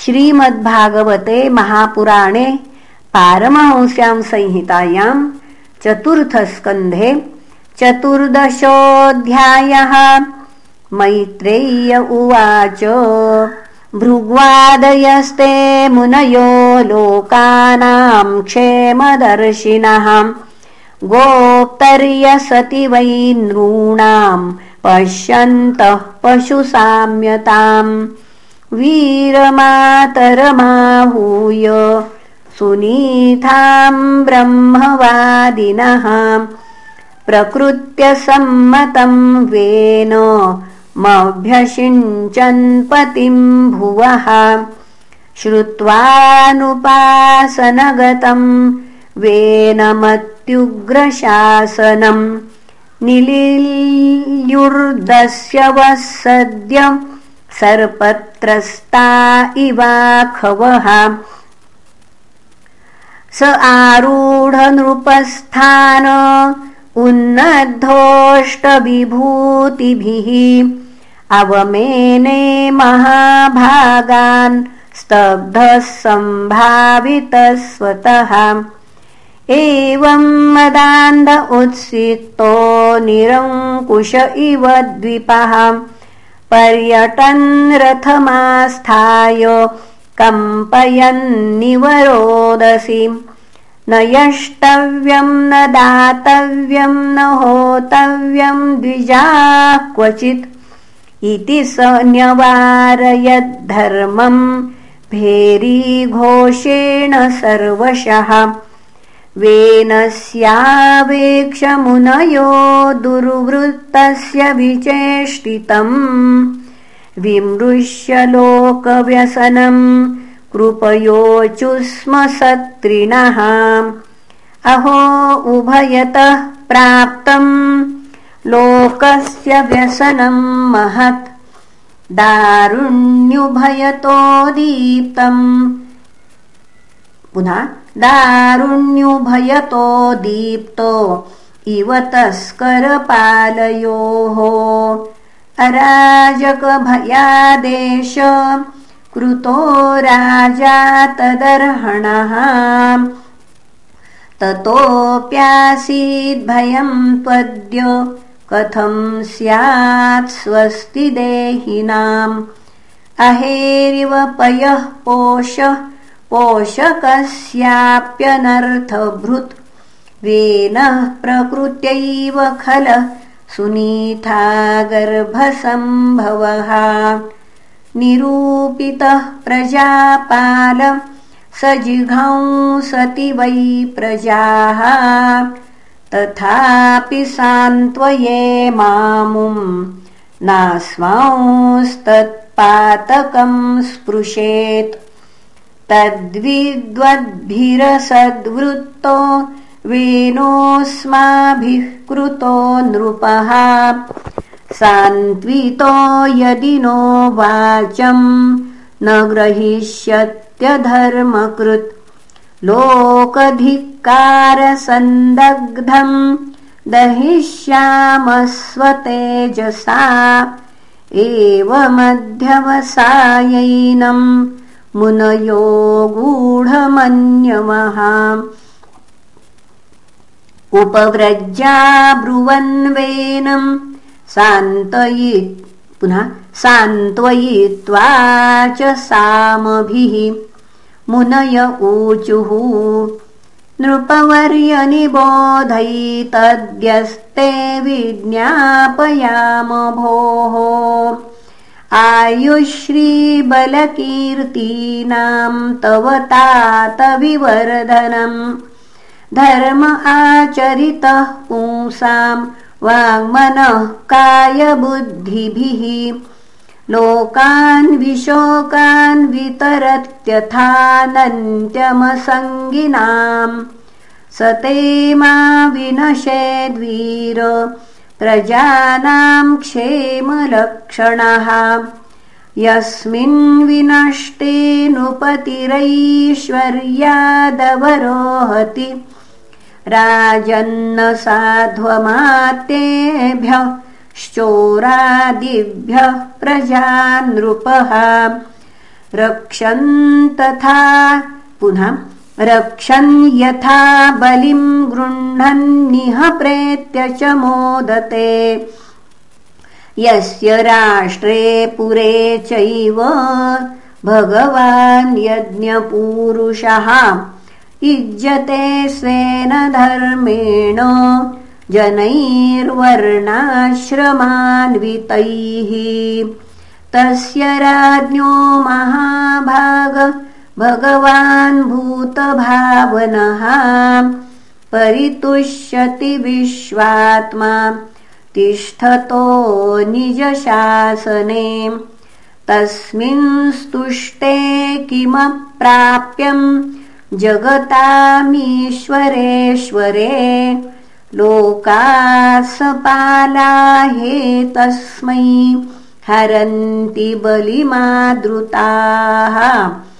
श्रीमद्भागवते महापुराणे पारमहंस्यां संहितायां चतुर्थस्कन्धे चतुर्दशोऽध्यायः। मैत्रेय्य उवाच भृग्वादयस्ते मुनयो लोकानां क्षेमदर्शिनः। गोप्तर्यसति वै नॄणाम् पश्यन्तः पशुसाम्यताम् वीरमातरमाहूय सुनीताम् ब्रह्मवादिनः प्रकृत्यसम्मतं वेन मभ्यषिञ्चन्पतिम् भुवः श्रुत्वानुपासनगतम् वेनमत्युग्रशासनम् निलिल्युर्दस्य वः सद्य सर्पत्रस्ता इवाखवः स आरूढनृपस्थान उन्नद्धोष्टविभूतिभिः। अवमेने महाभागान् स्तब्धः सम्भावितस्वतः एवं मदान्ध उत्सितो निरङ्कुश इव द्विपः पर्यटन् रथमास्थाय कम्पयन्निवरोदसि। न यष्टव्यं न दातव्यं न होतव्यं द्विजाः क्वचित्। इति स न्यवारयद्धर्मं भेरीघोषेण सर्वशः वेनस्यावेक्षमुनयो दुर्वृत्तस्य विचेष्टितम् विमृश्य लोकव्यसनम् कृपयोचुस्म सत्रिणः अहो उभयतः प्राप्तम् लोकस्य व्यसनम् महत्। दारुण्युभयतो दीप्तम्। पुनः दारुण्युभयतो दीप्तो इव तस्करपालयोः। अराजकभयादेश कृतो राजा तदर्हणः। ततोऽप्यासीद्भयम् त्वद्य कथं स्यात् स्वस्ति देहिनाम्। अहेरिव पयः पोषः पोषकस्याप्यनर्थभृत्। वेनः प्रकृत्यैव खल सुनीता गर्भसम्भवः। निरूपितः प्रजापाल स जिघंसति वै प्रजाः। तथापि सान्त्वये मामुम् नास्मांस्तत्पातकम् स्पृशेत् तद्विद्वद्भिरसद्वृत्तो वेनोऽस्माभिः कृतो नृपः। सान्त्वितो यदि नो वाचम् न ग्रहीष्यत्यधर्मकृत्। लोकधिक्कारसन्दग्धम् दहिष्यामस्वतेजसा एवमध्यवसायैनम् मुनयो गूढमन्यमः उपव्रज्या ब्रुवन्वेनम् सान्त्वयि पुनः सान्त्वयित्वा च सामभिः। मुनय ऊचुः। नृपवर्यनिबोधैतद्यस्ते विज्ञापयाम भोः आयुश्रीबलकीर्तीनां तव तातविवर्धनम्। धर्म आचरितः पुंसाम् वाङ्मनः कायबुद्धिभिः। लोकान् विशोकान् वितरत्यथानन्त्यमसङ्गिनाम्। स ते मा विनशेद्वीर प्रजानाम् क्षेमलक्षणः। यस्मिन् विनष्टेऽनुपतिरैश्वर्यादवरोहति राजन्न साध्वमातेभ्यः श्चोरादिभ्यः प्रजा नृपः रक्षन्तथा पुनः रक्षन् यथा बलिम् गृह्णन्निह प्रेत्य च मोदते। यस्य राष्ट्रे पुरे चैव भगवान् यज्ञपूरुषः। युज्यते स्वेन धर्मेण जनैर्वर्णाश्रमान्वितैः। तस्य राज्ञो महाभाग भगवान् भूतभावनः परितुष्यति विश्वात्मा तिष्ठतो निजशासने। तस्मिन् स्तुष्टे किमप्राप्यम्? जगतामीश्वरेश्वरे लोकासपालाहे तस्मै हरन्ति बलिमादृताः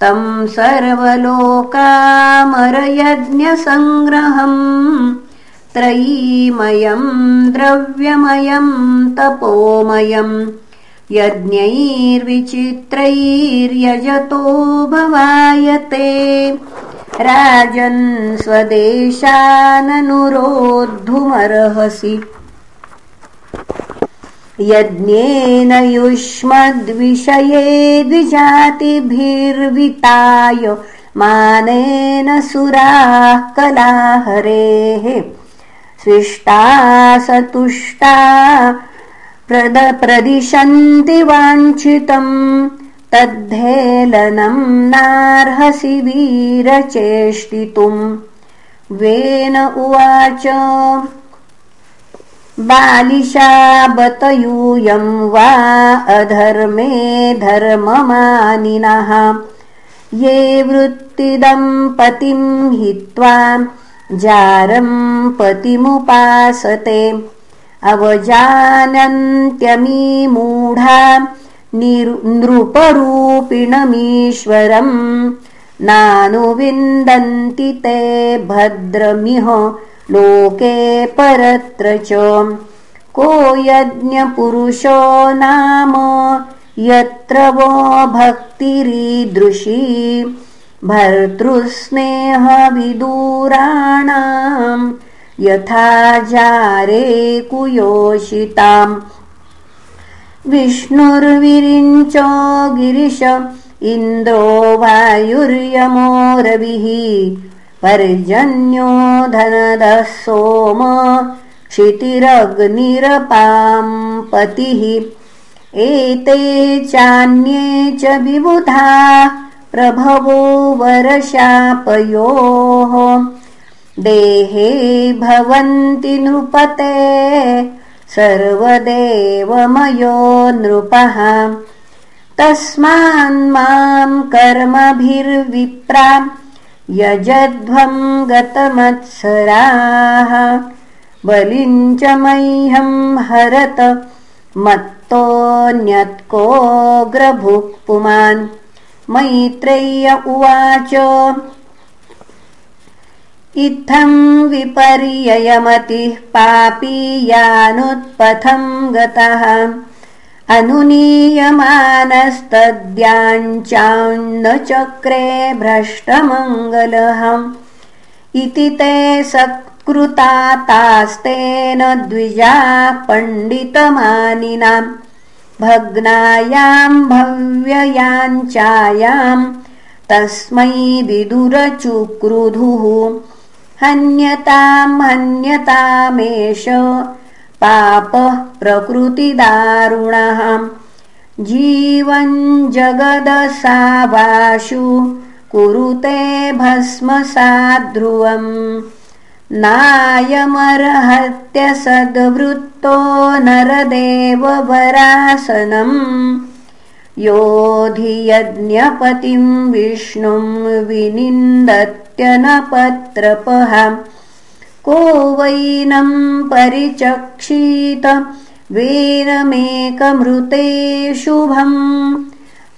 तम् सर्वलोकामरयज्ञसङ्ग्रहम् त्रयीमयम् द्रव्यमयम् तपोमयम् यज्ञैर्विचित्रैर्यजतो भवायते। राजन् स्वदेशाननुरोद्धुमर्हसि यज्ञेन युष्मद्विषये द्विजातिभिर्विताय मानेन सुराः कलाहरेः। स्विष्टा सतुष्टा प्रद प्रदिशन्ति वाञ्छितम्। तद्धेलनम् नार्हसि वीरचेष्टितुम्। वेन उवाच बालिशाबतयूयम् वा अधर्मे धर्ममानिनः। ये वृत्तिदम् पतिम् हित्वा जारम् पतिमुपासते। अवजानन्त्यमीमूढा नृपरूपिणमीश्वरम् नानुविन्दन्ति ते भद्रमिह लोके परत्र च। को यज्ञपुरुषो नाम यत्र वो भक्तिरीदृशी। भर्तृस्नेहविदूराणाम् यथा जारे कुयोषिताम् विष्णुर्विरिञ्चो गिरिश इन्द्रो वायुर्यमो रविः पर्जन्यो धनदः सोम क्षितिरग्निरपाम् पतिः एते चान्ये च विबुधा प्रभवो वरशापयोः देहे भवन्ति नृपते सर्वदेवमयो नृपः तस्मान्माम् कर्मभिर्विप्रा यजध्वम् गतमत्सराः। बलिञ्च मह्यम् हरत मत्तोऽन्यत्कोऽग्रभुक् पुमान् मैत्रेय्य उवाच इत्थम् विपर्ययमतिः पापीयानुत्पथम् गतः अनुनीयमानस्तद्याञ्चान्न चक्रे भ्रष्टमङ्गलः इति ते सत्कृतास्तेन द्विजा पण्डितमानिनाम्। भग्नायाम् भव्ययाञ्चायाम् तस्मै विदुरचुक्रुधुः। हन्यताम् हन्यतामेष पापः प्रकृतिदारुणः जीवन् जगदसावाशु कुरुते भस्मसाध्रुवम्। नायमर्हत्य सद्वृत्तो नरदेववरासनम् योऽधियज्ञपतिम् विष्णुम् विनिन्दत्यनपत्रपः को वैनम् परिचक्षीत वेनमेकमृते शुभम्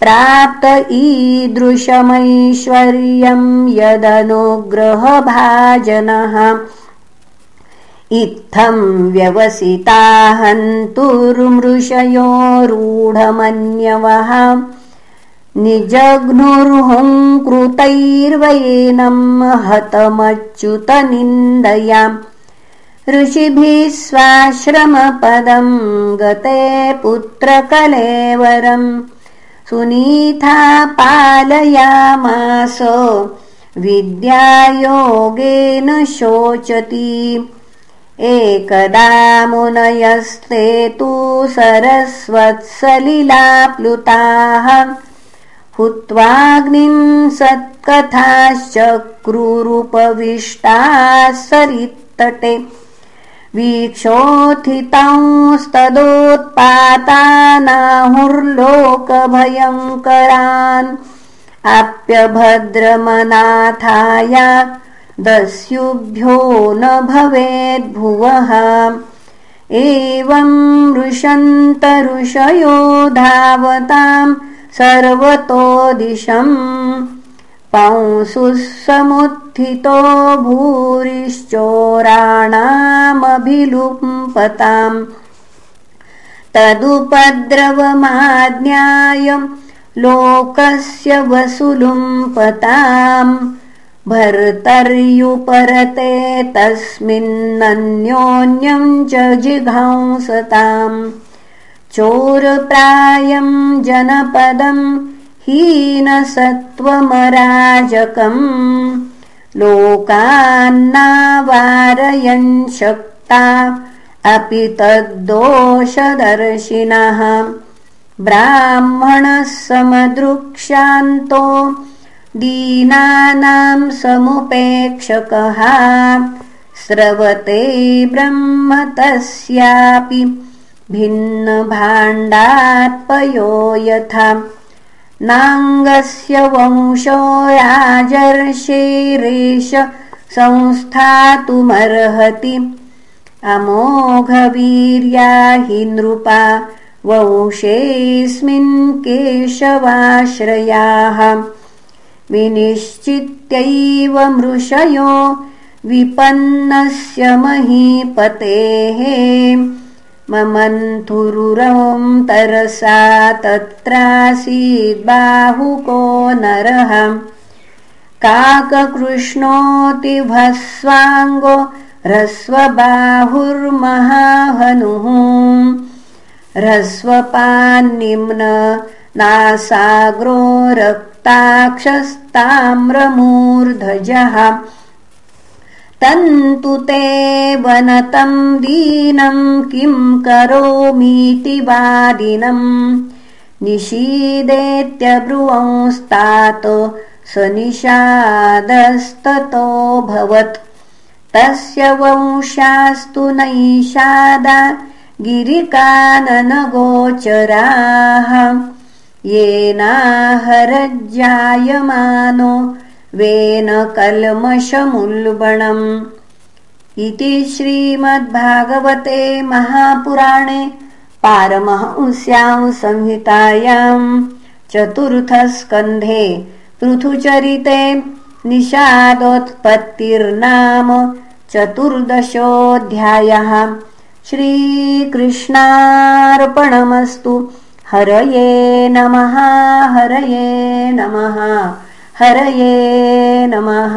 प्राप्त ईदृशमैश्वर्यम् यदनुग्रहभाजनः। इत्थम् व्यवसिताहन्तुर्मृषयो रूढमन्यवः निजघ्नुर्हुङ्कृतैर्वयेनम् हतमच्युतनिन्दयाम्। ऋषिभिः स्वाश्रमपदम् गते पुत्रकलेवरम्। सुनीथा पालयामास विद्यायोगेन शोचति। एकदा मुनयस्ते तु सरस्वत्सलिलाप्लुताः हुत्वाग्निं सत्कथाश्चक्रुरुपविष्टाः सरित्तटे वीक्षोत्थितांस्तदोत्पातानाहुर्लोकभयङ्करान् आप्यभद्रमनाथाय दस्युभ्यो न भवेद्भुवः एवं ऋषन्तऋषयो धावताम् सर्वतो दिशम्। पंसुः भूरिश्चोराणामभिलुम्पताम्। तदुपद्रवमाज्ञाय लोकस्य वसुलुम्पताम्। भर्तर्युपरते तस्मिन्नन्योन्यम् च जिघंसताम् चोरप्रायम् जनपदम् हीनसत्त्वमराजकम् लोकान्नावारयन् शक्ता अपि तद्दोषदर्शिनः। ब्राह्मणः समदृक्ष्यान्तो दीनानाम् समुपेक्षकः। स्रवते ब्रह्म तस्यापि भिन्नभाण्डात्पयो यथा। नाङ्गस्य वंशो राजर्षेरेश संस्थातुमर्हति। अमोघवीर्या हि नृपा वंशेऽस्मिन् केशवाश्रयाः। विनिश्चित्यैव मृषयो विपन्नस्य महीपतेः ममन्थुरुरं तरसा तत्रासीद्बाहुको नरः काककृष्णोऽतिभस्वाङ्गो ह्रस्वबाहुर्महाहनुः। ह्रस्वपान्निम्न नासाग्रो रक्ताक्षस्ताम्रमूर्धजः तन्तु ते वनतम् दीनम् किम् करोमीति वादिनम् निषीदेत्यब्रुवंस्तात् स निषादस्ततोऽभवत् तस्य वंशास्तु नैषादा गिरिकाननगोचराः। येनाहरज्जायमानो वेन कल्मषमुल्बणम् इति श्रीमद्भागवते महापुराणे पारमहंस्यां संहितायाम् चतुर्थस्कन्धे पृथुचरिते निषादोत्पत्तिर्नाम चतुर्दशोऽध्यायः। श्रीकृष्णार्पणमस्तु। हरये नमः हरये नमः हरये नमः